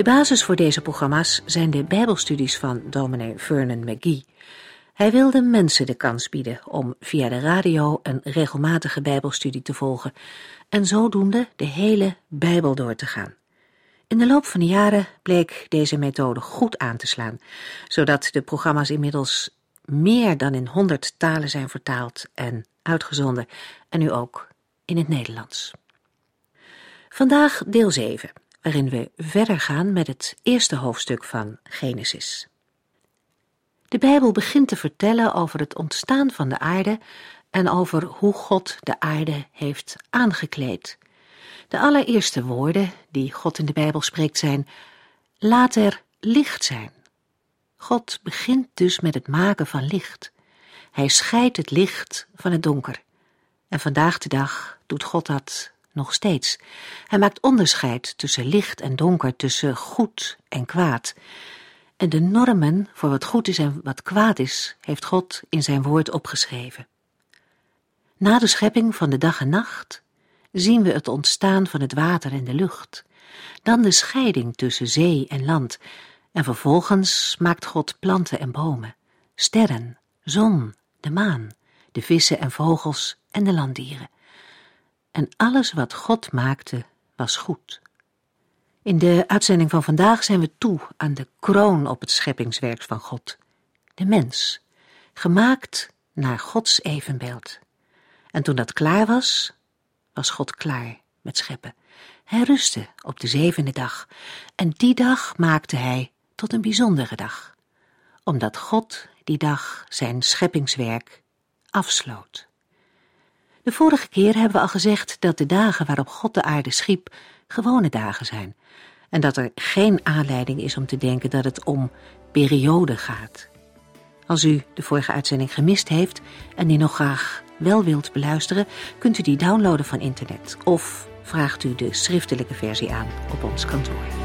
De basis voor deze programma's zijn de Bijbelstudies van dominee Vernon McGee. Hij wilde mensen de kans bieden om via de radio een regelmatige Bijbelstudie te volgen en zodoende de hele Bijbel door te gaan. In de loop van de jaren bleek deze methode goed aan te slaan, zodat de programma's inmiddels meer dan in honderd talen zijn vertaald en uitgezonden, en nu ook in het Nederlands. Vandaag deel 7 waarin we verder gaan met het eerste hoofdstuk van Genesis. De Bijbel begint te vertellen over het ontstaan van de aarde en over hoe God de aarde heeft aangekleed. De allereerste woorden die God in de Bijbel spreekt zijn: Laat er licht zijn. God begint dus met het maken van licht. Hij scheidt het licht van het donker. En vandaag de dag doet God dat nog steeds. Hij maakt onderscheid tussen licht en donker, tussen goed en kwaad. En de normen voor wat goed is en wat kwaad is, heeft God in zijn woord opgeschreven. Na de schepping van de dag en nacht zien we het ontstaan van het water en de lucht, dan de scheiding tussen zee en land, en vervolgens maakt God planten en bomen, sterren, zon, de maan, de vissen en vogels en de landdieren en alles wat God maakte was goed. In de uitzending van vandaag zijn we toe aan de kroon op het scheppingswerk van God, de mens, gemaakt naar Gods evenbeeld. En toen dat klaar was, was God klaar met scheppen. Hij rustte op de zevende dag, en die dag maakte hij tot een bijzondere dag, omdat God die dag zijn scheppingswerk afsloot. De vorige keer hebben we al gezegd dat de dagen waarop God de aarde schiep gewone dagen zijn en dat er geen aanleiding is om te denken dat het om periode gaat. Als u de vorige uitzending gemist heeft en die nog graag wel wilt beluisteren, kunt u die downloaden van internet of vraagt u de schriftelijke versie aan op ons kantoor.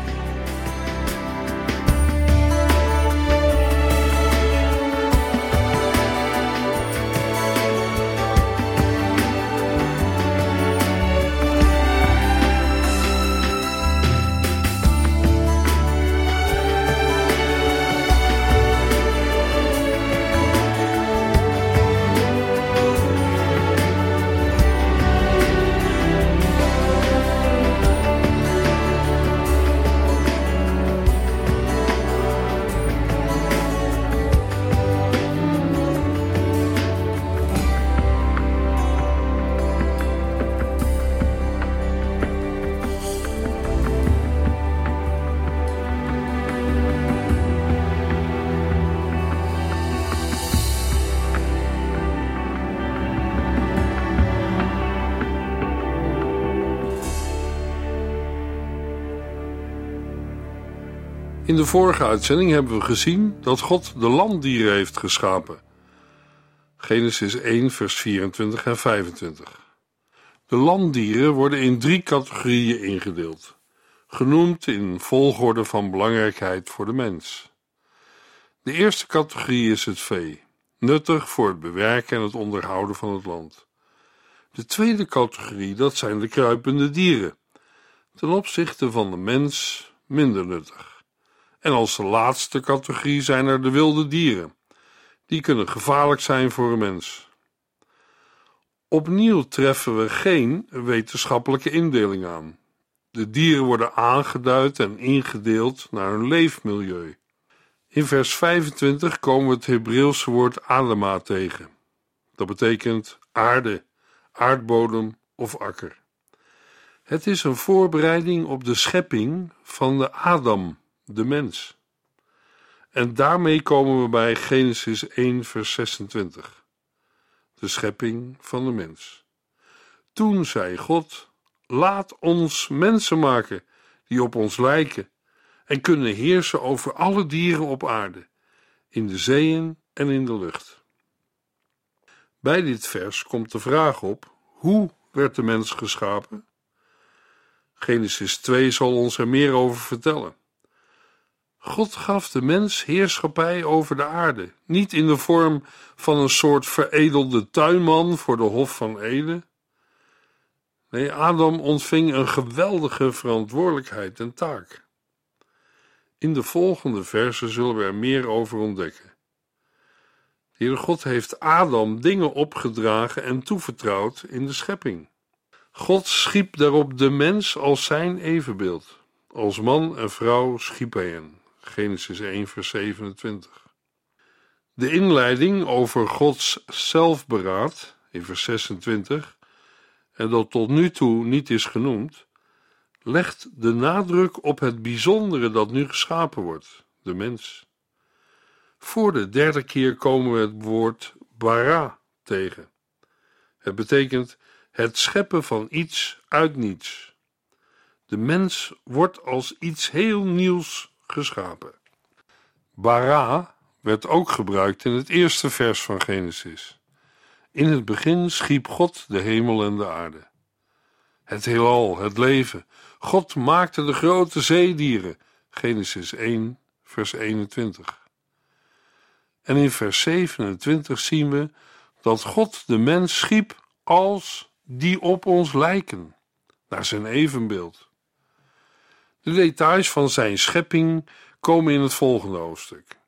In de vorige uitzending hebben we gezien dat God de landdieren heeft geschapen. Genesis 1, vers 24 en 25. De landdieren worden in drie categorieën ingedeeld, genoemd in volgorde van belangrijkheid voor de mens. De eerste categorie is het vee, nuttig voor het bewerken en het onderhouden van het land. De tweede categorie, dat zijn de kruipende dieren, ten opzichte van de mens minder nuttig. En als laatste categorie zijn er de wilde dieren. Die kunnen gevaarlijk zijn voor een mens. Opnieuw treffen we geen wetenschappelijke indeling aan. De dieren worden aangeduid en ingedeeld naar hun leefmilieu. In vers 25 komen we het Hebreeuwse woord Adama tegen. Dat betekent aarde, aardbodem of akker. Het is een voorbereiding op de schepping van de Adam, de mens. En daarmee komen we bij Genesis 1, vers 26, de schepping van de mens. Toen zei God: Laat ons mensen maken, die op ons lijken en kunnen heersen over alle dieren op aarde, in de zeeën en in de lucht. Bij dit vers komt de vraag op: hoe werd de mens geschapen? Genesis 2 zal ons er meer over vertellen. God gaf de mens heerschappij over de aarde, niet in de vorm van een soort veredelde tuinman voor de Hof van Eden. Nee, Adam ontving een geweldige verantwoordelijkheid en taak. In de volgende versen zullen we er meer over ontdekken. De Heere God heeft Adam dingen opgedragen en toevertrouwd in de schepping. God schiep daarop de mens als zijn evenbeeld. Als man en vrouw schiep hij hen. Genesis 1, vers 27. De inleiding over Gods zelfberaad in vers 26, en dat tot nu toe niet is genoemd, legt de nadruk op het bijzondere dat nu geschapen wordt, de mens. Voor de derde keer komen we het woord bara tegen. Het betekent het scheppen van iets uit niets. De mens wordt als iets heel nieuws geschapen. Bara werd ook gebruikt in het eerste vers van Genesis. In het begin schiep God de hemel en de aarde. Het heelal, het leven. God maakte de grote zeedieren. Genesis 1, vers 21. En in vers 27 zien we dat God de mens schiep als die op ons lijken, naar zijn evenbeeld. De details van zijn schepping komen in het volgende hoofdstuk.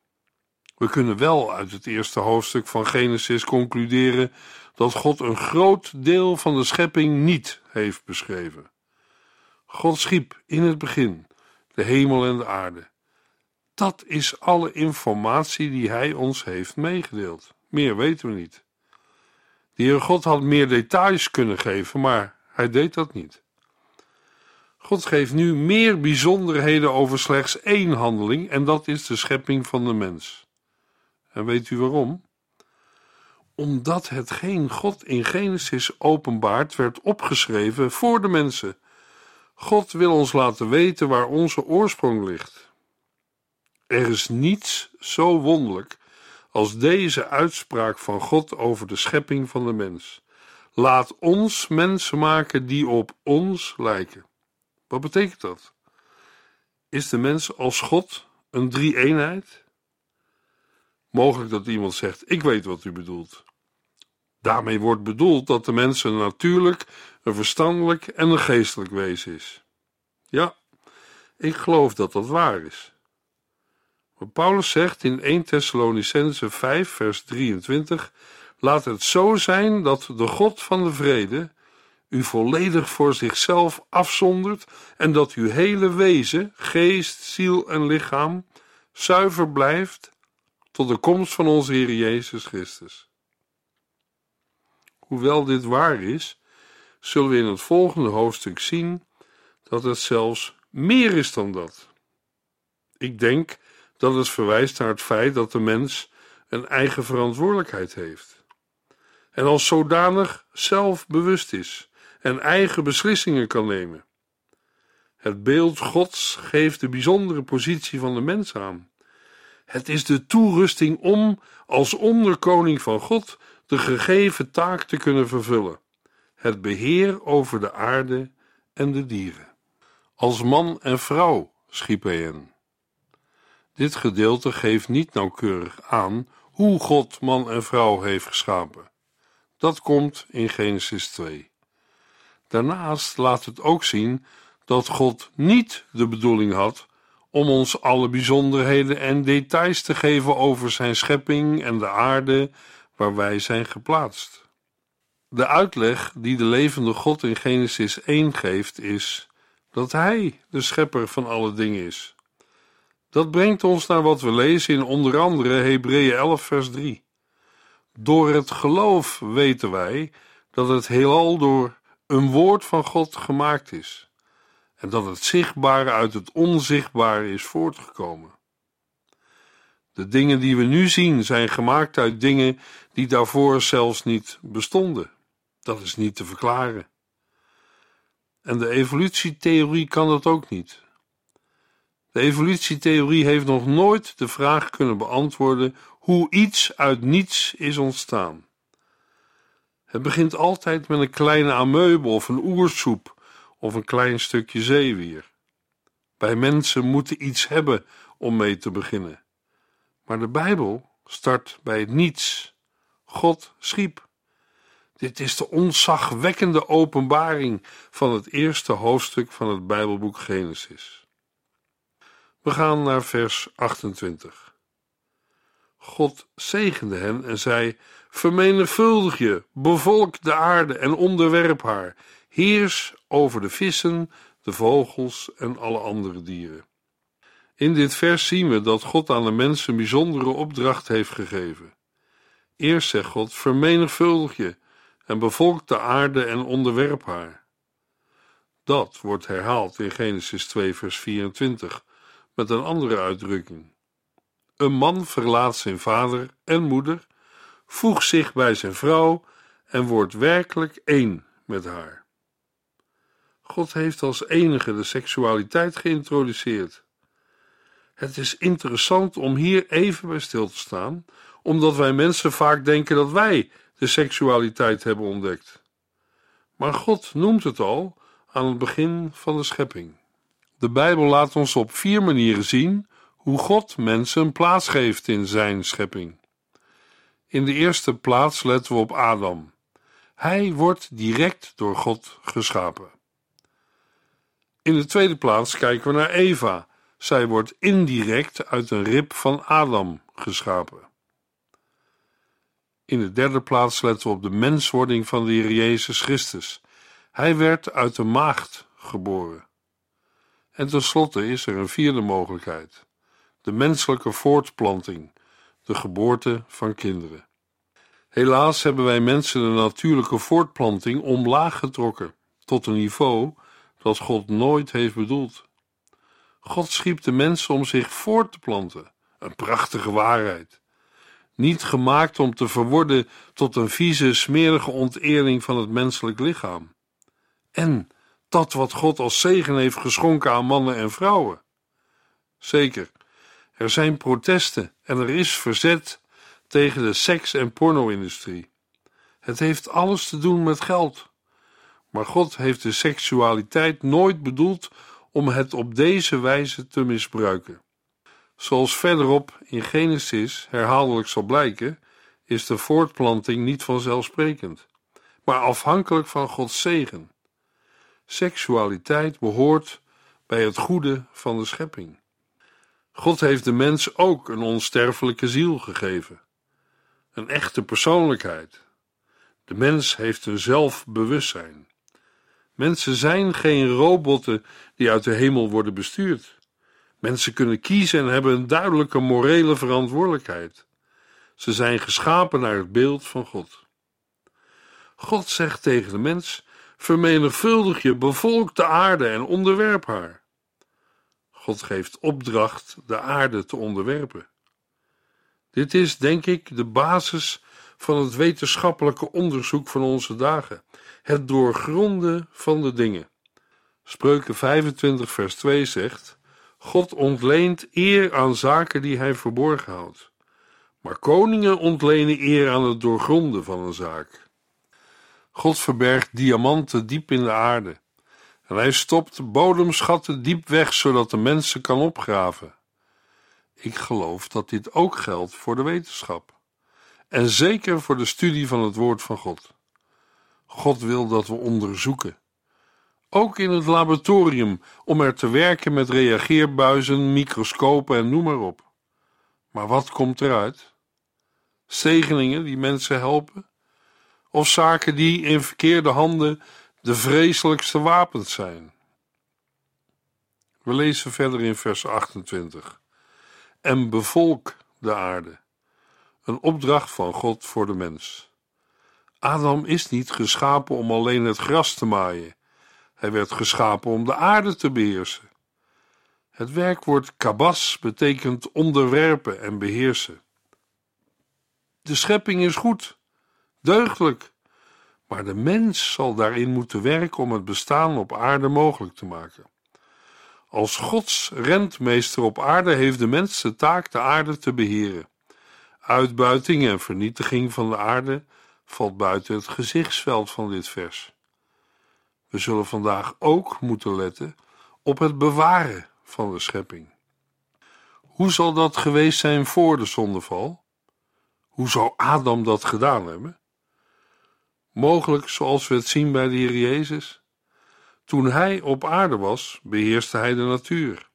We kunnen wel uit het eerste hoofdstuk van Genesis concluderen dat God een groot deel van de schepping niet heeft beschreven. God schiep in het begin de hemel en de aarde. Dat is alle informatie die Hij ons heeft meegedeeld. Meer weten we niet. De Heer God had meer details kunnen geven, maar Hij deed dat niet. God geeft nu meer bijzonderheden over slechts één handeling, en dat is de schepping van de mens. En weet u waarom? Omdat hetgeen God in Genesis openbaart werd opgeschreven voor de mensen. God wil ons laten weten waar onze oorsprong ligt. Er is niets zo wonderlijk als deze uitspraak van God over de schepping van de mens. Laat ons mensen maken die op ons lijken. Wat betekent dat? Is de mens als God een drie-eenheid? Mogelijk dat iemand zegt: Ik weet wat u bedoelt. Daarmee wordt bedoeld dat de mens een natuurlijk, een verstandelijk en een geestelijk wezen is. Ja, ik geloof dat dat waar is. Wat Paulus zegt in 1 Thessalonicense 5, vers 23: Laat het zo zijn dat de God van de vrede u volledig voor zichzelf afzondert en dat uw hele wezen, geest, ziel en lichaam zuiver blijft tot de komst van onze Heer Jezus Christus. Hoewel dit waar is, zullen we in het volgende hoofdstuk zien dat het zelfs meer is dan dat. Ik denk dat het verwijst naar het feit dat de mens een eigen verantwoordelijkheid heeft en als zodanig zelfbewust is en eigen beslissingen kan nemen. Het beeld Gods geeft de bijzondere positie van de mens aan. Het is de toerusting om als onderkoning van God de gegeven taak te kunnen vervullen: het beheer over de aarde en de dieren. Als man en vrouw schiep hij hen. Dit gedeelte geeft niet nauwkeurig aan hoe God man en vrouw heeft geschapen. Dat komt in Genesis 2. Daarnaast laat het ook zien dat God niet de bedoeling had om ons alle bijzonderheden en details te geven over zijn schepping en de aarde waar wij zijn geplaatst. De uitleg die de levende God in Genesis 1 geeft is dat Hij de schepper van alle dingen is. Dat brengt ons naar wat we lezen in onder andere Hebreeën 11 vers 3. Door het geloof weten wij dat het heelal door een woord van God gemaakt is en dat het zichtbare uit het onzichtbare is voortgekomen. De dingen die we nu zien zijn gemaakt uit dingen die daarvoor zelfs niet bestonden. Dat is niet te verklaren. En de evolutietheorie kan dat ook niet. De evolutietheorie heeft nog nooit de vraag kunnen beantwoorden hoe iets uit niets is ontstaan. Het begint altijd met een kleine amoebe of een oersoep of een klein stukje zeewier. Wij mensen moeten iets hebben om mee te beginnen. Maar de Bijbel start bij niets. God schiep. Dit is de onzagwekkende openbaring van het eerste hoofdstuk van het Bijbelboek Genesis. We gaan naar vers 28. God zegende hen en zei: Vermenigvuldig je, bevolk de aarde en onderwerp haar. Heers over de vissen, de vogels en alle andere dieren. In dit vers zien we dat God aan de mensen bijzondere opdracht heeft gegeven. Eerst zegt God: Vermenigvuldig je en bevolk de aarde en onderwerp haar. Dat wordt herhaald in Genesis 2, vers 24 met een andere uitdrukking. Een man verlaat zijn vader en moeder, voegt zich bij zijn vrouw en wordt werkelijk één met haar. God heeft als enige de seksualiteit geïntroduceerd. Het is interessant om hier even bij stil te staan, omdat wij mensen vaak denken dat wij de seksualiteit hebben ontdekt. Maar God noemt het al aan het begin van de schepping. De Bijbel laat ons op vier manieren zien hoe God mensen een plaats geeft in zijn schepping. In de eerste plaats letten we op Adam. Hij wordt direct door God geschapen. In de tweede plaats kijken we naar Eva. Zij wordt indirect uit een rib van Adam geschapen. In de derde plaats letten we op de menswording van de Heer Jezus Christus. Hij werd uit de maagd geboren. En tenslotte is er een vierde mogelijkheid: de menselijke voortplanting, de geboorte van kinderen. Helaas hebben wij mensen de natuurlijke voortplanting omlaag getrokken, tot een niveau dat God nooit heeft bedoeld. God schiep de mensen om zich voort te planten, een prachtige waarheid. Niet gemaakt om te verworden tot een vieze, smerige ontering van het menselijk lichaam. En dat wat God als zegen heeft geschonken aan mannen en vrouwen. Zeker, er zijn protesten en er is verzet tegen de seks- en porno-industrie. Het heeft alles te doen met geld. Maar God heeft de seksualiteit nooit bedoeld om het op deze wijze te misbruiken. Zoals verderop in Genesis herhaaldelijk zal blijken, is de voortplanting niet vanzelfsprekend, maar afhankelijk van Gods zegen. Seksualiteit behoort bij het goede van de schepping. God heeft de mens ook een onsterfelijke ziel gegeven, een echte persoonlijkheid. De mens heeft een zelfbewustzijn. Mensen zijn geen robotten die uit de hemel worden bestuurd. Mensen kunnen kiezen en hebben een duidelijke morele verantwoordelijkheid. Ze zijn geschapen naar het beeld van God. God zegt tegen de mens: Vermenigvuldig je, bevolk de aarde en onderwerp haar. God geeft opdracht de aarde te onderwerpen. Dit is, denk ik, de basis van het wetenschappelijke onderzoek van onze dagen: het doorgronden van de dingen. Spreuken 25, vers 2 zegt: God ontleent eer aan zaken die hij verborgen houdt. Maar koningen ontlenen eer aan het doorgronden van een zaak. God verbergt diamanten diep in de aarde. En hij stopt bodemschatten diep weg, zodat de mensen kan opgraven. Ik geloof dat dit ook geldt voor de wetenschap. En zeker voor de studie van het woord van God. God wil dat we onderzoeken. Ook in het laboratorium, om er te werken met reageerbuizen, microscopen en noem maar op. Maar wat komt eruit? Zegeningen die mensen helpen? of zaken die in verkeerde handen de vreselijkste wapens zijn. We lezen verder in vers 28. En bevolk de aarde. Een opdracht van God voor de mens. Adam is niet geschapen om alleen het gras te maaien. Hij werd geschapen om de aarde te beheersen. Het werkwoord kabas betekent onderwerpen en beheersen. De schepping is goed deugdelijk. Maar de mens zal daarin moeten werken om het bestaan op aarde mogelijk te maken. Als Gods rentmeester op aarde heeft de mens de taak de aarde te beheren. Uitbuiting en vernietiging van de aarde valt buiten het gezichtsveld van dit vers. We zullen vandaag ook moeten letten op het bewaren van de schepping. Hoe zal dat geweest zijn voor de zondeval? Hoe zou Adam dat gedaan hebben? Mogelijk zoals we het zien bij de Heer Jezus. Toen hij op aarde was, beheerste hij de natuur.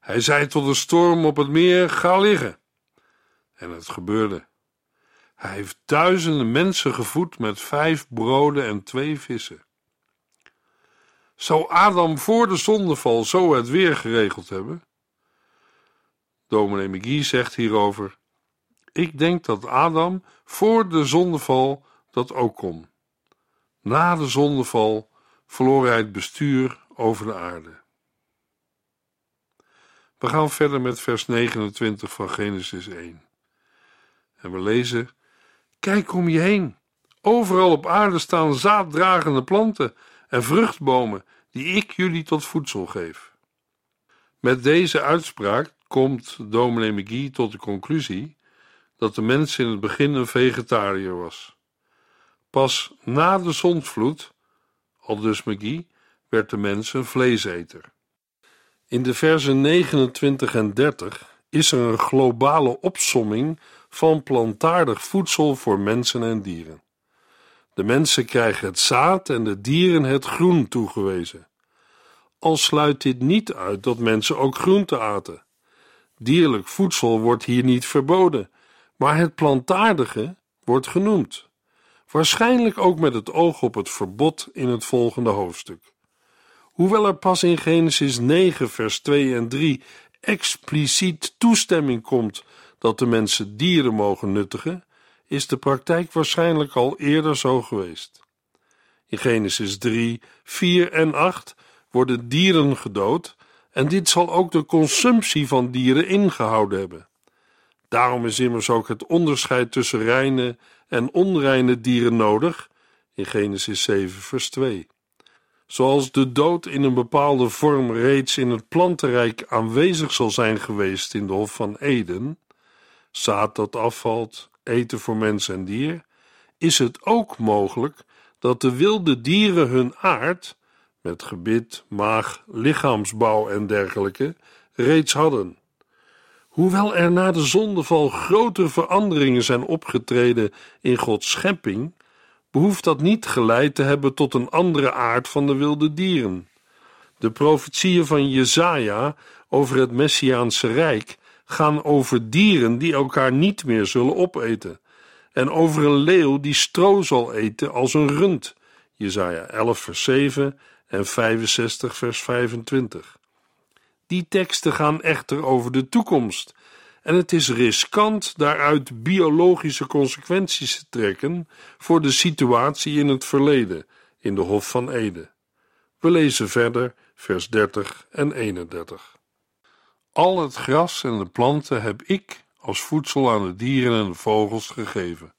Hij zei tot de storm op het meer: ga liggen. En het gebeurde. Hij heeft duizenden mensen gevoed met vijf broden en twee vissen. Zou Adam voor de zondeval zo het weer geregeld hebben? Dominee McGee zegt hierover: Ik denk dat Adam voor de zondeval dat ook kon. Na de zondeval verloor hij het bestuur over de aarde. We gaan verder met vers 29 van Genesis 1. En we lezen: Kijk om je heen. Overal op aarde staan zaaddragende planten en vruchtbomen die ik jullie tot voedsel geef. Met deze uitspraak komt dominee McGee tot de conclusie dat de mens in het begin een vegetariër was. Pas na de zondvloed, al dus McGee, werd de mens een vleeseter. In de versen 29 en 30 is er een globale opsomming van plantaardig voedsel voor mensen en dieren. De mensen krijgen het zaad en de dieren het groen toegewezen. Al sluit dit niet uit dat mensen ook groente aten. Dierlijk voedsel wordt hier niet verboden, maar het plantaardige wordt genoemd. Waarschijnlijk ook met het oog op het verbod in het volgende hoofdstuk. Hoewel er pas in Genesis 9, vers 2 en 3 expliciet toestemming komt dat de mensen dieren mogen nuttigen, is de praktijk waarschijnlijk al eerder zo geweest. In Genesis 3, 4 en 8 worden dieren gedood en dit zal ook de consumptie van dieren ingehouden hebben. Daarom is immers ook het onderscheid tussen reine en onreine dieren nodig in Genesis 7, vers 2. Zoals de dood in een bepaalde vorm reeds in het plantenrijk aanwezig zal zijn geweest in de Hof van Eden, zaad dat afvalt, eten voor mens en dier, is het ook mogelijk dat de wilde dieren hun aard, met gebit, maag, lichaamsbouw en dergelijke, reeds hadden. Hoewel er na de zondeval grote veranderingen zijn opgetreden in Gods schepping, behoeft dat niet geleid te hebben tot een andere aard van de wilde dieren. De profetieën van Jesaja over het Messiaanse Rijk gaan over dieren die elkaar niet meer zullen opeten, en over een leeuw die stro zal eten als een rund. Jesaja 11 vers 7 en 65 vers 25. Die teksten gaan echter over de toekomst en het is riskant daaruit biologische consequenties te trekken voor de situatie in het verleden in de Hof van Ede. We lezen verder vers 30 en 31. Al het gras en de planten heb ik als voedsel aan de dieren en de vogels gegeven.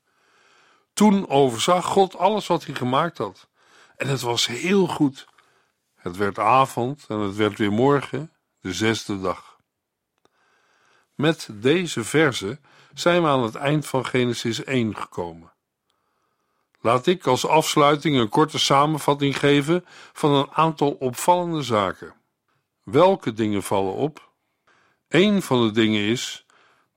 Toen overzag God alles wat hij gemaakt had, en het was heel goed. Het werd avond en het werd weer morgen, de zesde dag. Met deze verse zijn we aan het eind van Genesis 1 gekomen. Laat ik als afsluiting een korte samenvatting geven van een aantal opvallende zaken. Welke dingen vallen op? Een van de dingen is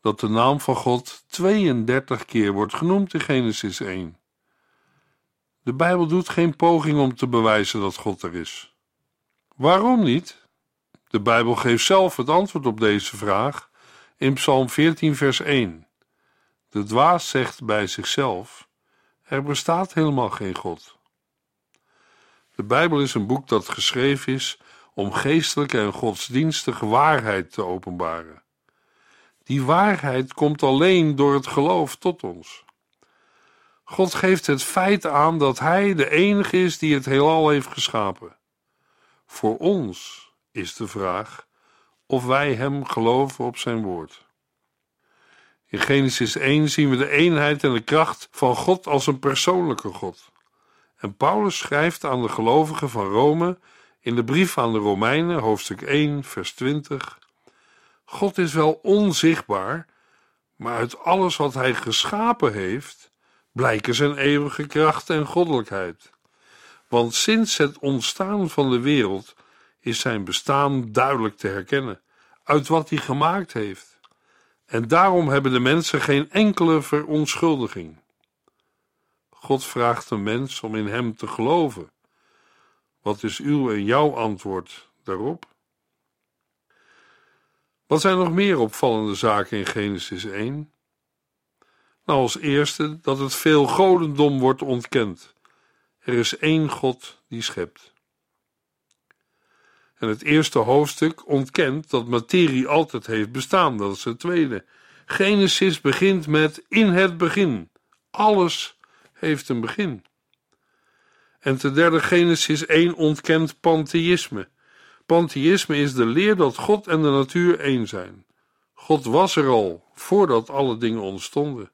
dat de naam van God 32 keer wordt genoemd in Genesis 1. De Bijbel doet geen poging om te bewijzen dat God er is. Waarom niet? De Bijbel geeft zelf het antwoord op deze vraag in Psalm 14, vers 1. De dwaas zegt bij zichzelf: Er bestaat helemaal geen God. De Bijbel is een boek dat geschreven is om geestelijke en godsdienstige waarheid te openbaren. Die waarheid komt alleen door het geloof tot ons. God geeft het feit aan dat Hij de enige is die het heelal heeft geschapen. Voor ons is de vraag of wij Hem geloven op Zijn woord. In Genesis 1 zien we de eenheid en de kracht van God als een persoonlijke God. En Paulus schrijft aan de gelovigen van Rome in de brief aan de Romeinen, hoofdstuk 1, vers 20. God is wel onzichtbaar, maar uit alles wat hij geschapen heeft, blijken zijn eeuwige kracht en goddelijkheid. Want sinds het ontstaan van de wereld is zijn bestaan duidelijk te herkennen uit wat hij gemaakt heeft. En daarom hebben de mensen geen enkele verontschuldiging. God vraagt de mens om in hem te geloven. Wat is uw en jouw antwoord daarop? Wat zijn nog meer opvallende zaken in Genesis 1? Nou, als eerste dat het veel godendom wordt ontkend. Er is één God die schept. En het eerste hoofdstuk ontkent dat materie altijd heeft bestaan. Dat is het tweede. Genesis begint met in het begin. Alles heeft een begin. En ten derde Genesis 1 ontkent pantheïsme. Pantheïsme is de leer dat God en de natuur één zijn. God was er al voordat alle dingen ontstonden.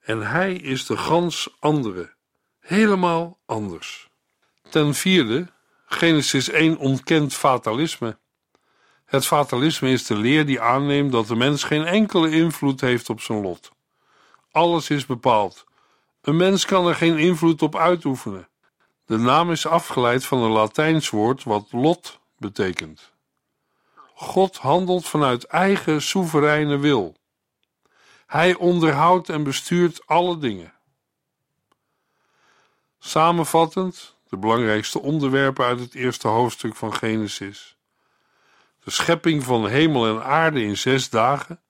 En hij is de gans andere, helemaal anders. Ten vierde, Genesis 1 ontkent fatalisme. Het fatalisme is de leer die aanneemt dat de mens geen enkele invloed heeft op zijn lot. Alles is bepaald. Een mens kan er geen invloed op uitoefenen. De naam is afgeleid van een Latijns woord wat lot betekent. God handelt vanuit eigen soevereine wil. Hij onderhoudt en bestuurt alle dingen. Samenvattend, de belangrijkste onderwerpen uit het eerste hoofdstuk van Genesis. De schepping van hemel en aarde in zes dagen,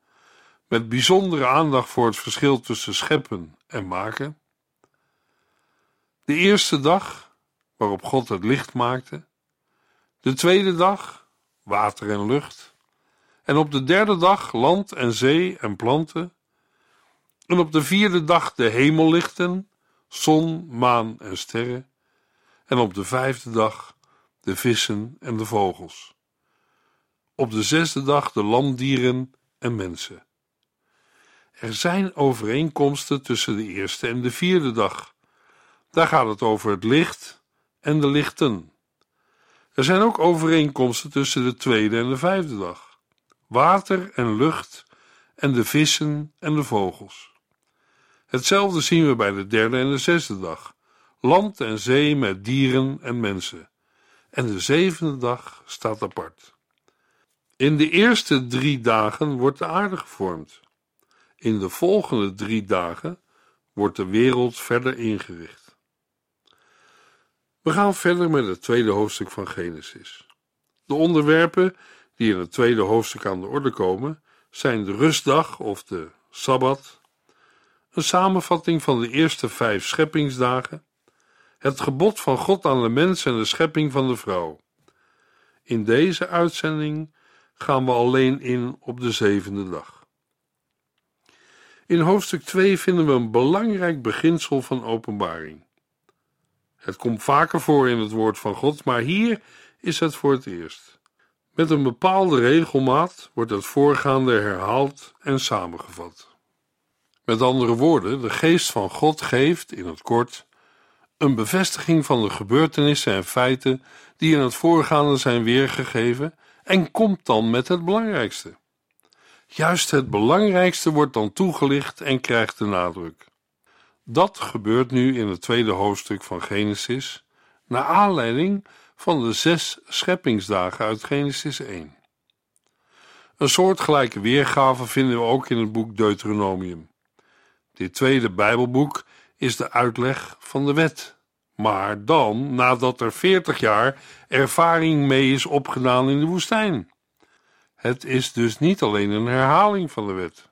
met bijzondere aandacht voor het verschil tussen scheppen en maken. De eerste dag, waarop God het licht maakte. De tweede dag, water en lucht. En op de derde dag land en zee en planten. En op de vierde dag de hemellichten, zon, maan en sterren. En op de vijfde dag de vissen en de vogels. Op de zesde dag de landdieren en mensen. Er zijn overeenkomsten tussen de eerste en de vierde dag. Daar gaat het over het licht en de lichten. Er zijn ook overeenkomsten tussen de tweede en de vijfde dag. Water en lucht en de vissen en de vogels. Hetzelfde zien we bij de derde en de zesde dag. Land en zee met dieren en mensen. En de zevende dag staat apart. In de eerste drie dagen wordt de aarde gevormd. In de volgende drie dagen wordt de wereld verder ingericht. We gaan verder met het tweede hoofdstuk van Genesis. De onderwerpen die in het tweede hoofdstuk aan de orde komen zijn de rustdag of de sabbat, een samenvatting van de eerste vijf scheppingsdagen, het gebod van God aan de mens en de schepping van de vrouw. In deze uitzending gaan we alleen in op de zevende dag. In hoofdstuk 2 vinden we een belangrijk beginsel van openbaring. Het komt vaker voor in het woord van God, maar hier is het voor het eerst. Met een bepaalde regelmaat wordt het voorgaande herhaald en samengevat. Met andere woorden, de geest van God geeft, in het kort, een bevestiging van de gebeurtenissen en feiten die in het voorgaande zijn weergegeven en komt dan met het belangrijkste. Juist het belangrijkste wordt dan toegelicht en krijgt de nadruk. Dat gebeurt nu in het tweede hoofdstuk van Genesis, naar aanleiding van de zes scheppingsdagen uit Genesis 1. Een soortgelijke weergave vinden we ook in het boek Deuteronomium. Dit tweede Bijbelboek is de uitleg van de wet, maar dan nadat er veertig jaar ervaring mee is opgedaan in de woestijn. Het is dus niet alleen een herhaling van de wet,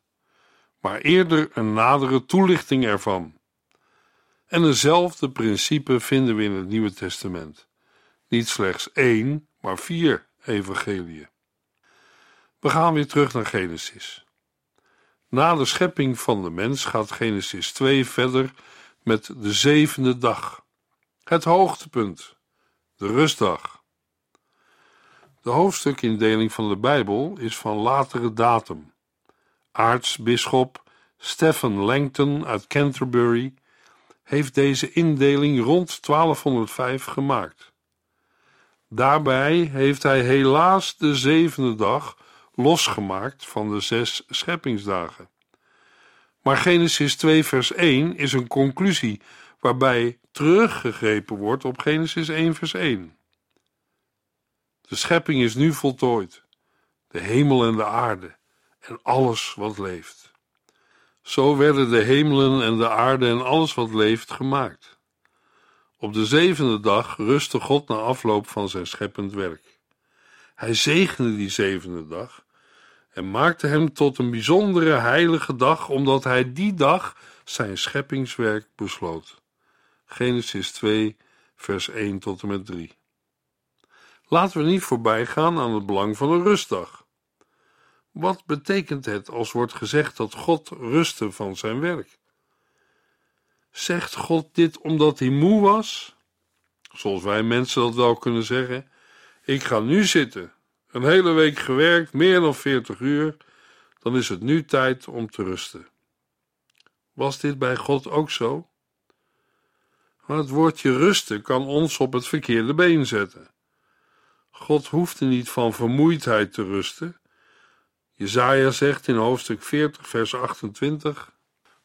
maar eerder een nadere toelichting ervan. En eenzelfde principe vinden we in het Nieuwe Testament. Niet slechts één, maar vier evangeliën. We gaan weer terug naar Genesis. Na de schepping van de mens gaat Genesis 2 verder met de zevende dag. Het hoogtepunt, de rustdag. De hoofdstukindeling van de Bijbel is van latere datum. Aartsbisschop Stephen Langton uit Canterbury heeft deze indeling rond 1205 gemaakt. Daarbij heeft hij helaas de zevende dag losgemaakt van de zes scheppingsdagen. Maar Genesis 2, vers 1 is een conclusie waarbij teruggegrepen wordt op Genesis 1, vers 1. De schepping is nu voltooid, de hemel en de aarde en alles wat leeft. Zo werden de hemelen en de aarde en alles wat leeft gemaakt. Op de zevende dag rustte God na afloop van zijn scheppend werk. Hij zegende die zevende dag en maakte hem tot een bijzondere heilige dag, omdat hij die dag zijn scheppingswerk besloot. Genesis 2, vers 1 tot en met 3. Laten we niet voorbij gaan aan het belang van een rustdag. Wat betekent het als wordt gezegd dat God rustte van zijn werk? Zegt God dit omdat hij moe was? Zoals wij mensen dat wel kunnen zeggen. Ik ga nu zitten. Een hele week gewerkt, meer dan 40 uur. Dan is het nu tijd om te rusten. Was dit bij God ook zo? Maar het woordje rusten kan ons op het verkeerde been zetten. God hoefde niet van vermoeidheid te rusten. Jezaja zegt in hoofdstuk 40, vers 28: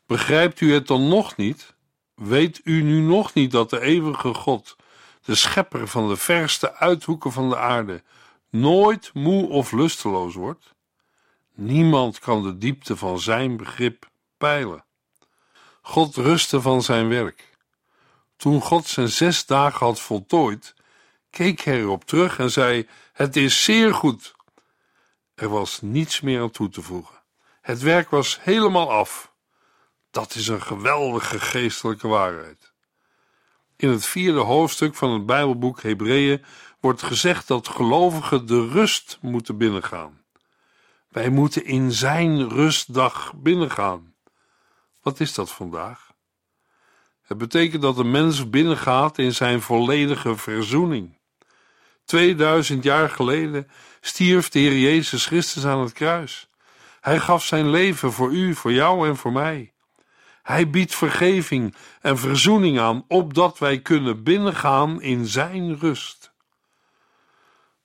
Begrijpt u het dan nog niet? Weet u nu nog niet dat de eeuwige God, de schepper van de verste uithoeken van de aarde, nooit moe of lusteloos wordt? Niemand kan de diepte van zijn begrip peilen. God rustte van zijn werk. Toen God zijn zes dagen had voltooid, keek hij erop terug en zei: Het is zeer goed. Er was niets meer aan toe te voegen. Het werk was helemaal af. Dat is een geweldige geestelijke waarheid. In het vierde hoofdstuk van het Bijbelboek Hebreeën wordt gezegd dat gelovigen de rust moeten binnengaan. Wij moeten in zijn rustdag binnengaan. Wat is dat vandaag? Het betekent dat de mens binnengaat in zijn volledige verzoening. 2000 jaar geleden stierf de Heer Jezus Christus aan het kruis. Hij gaf zijn leven voor u, voor jou en voor mij. Hij biedt vergeving en verzoening aan, opdat wij kunnen binnengaan in zijn rust.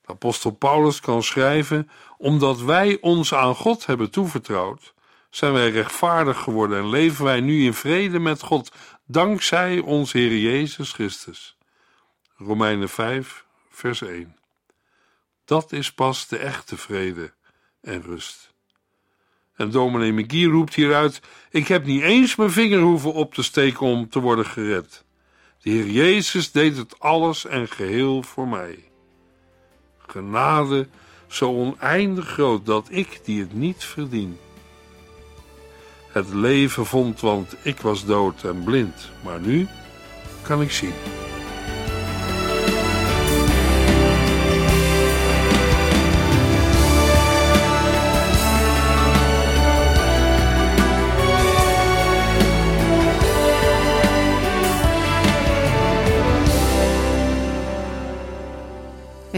Apostel Paulus kan schrijven: Omdat wij ons aan God hebben toevertrouwd, zijn wij rechtvaardig geworden en leven wij nu in vrede met God, dankzij onze Heer Jezus Christus. Romeinen 5, vers 1. Dat is pas de echte vrede en rust. En dominee McGee roept hieruit: Ik heb niet eens mijn vinger hoeven op te steken om te worden gered. De Heer Jezus deed het alles en geheel voor mij. Genade zo oneindig groot dat ik die het niet verdien. Het leven vond, want ik was dood en blind, maar nu kan ik zien.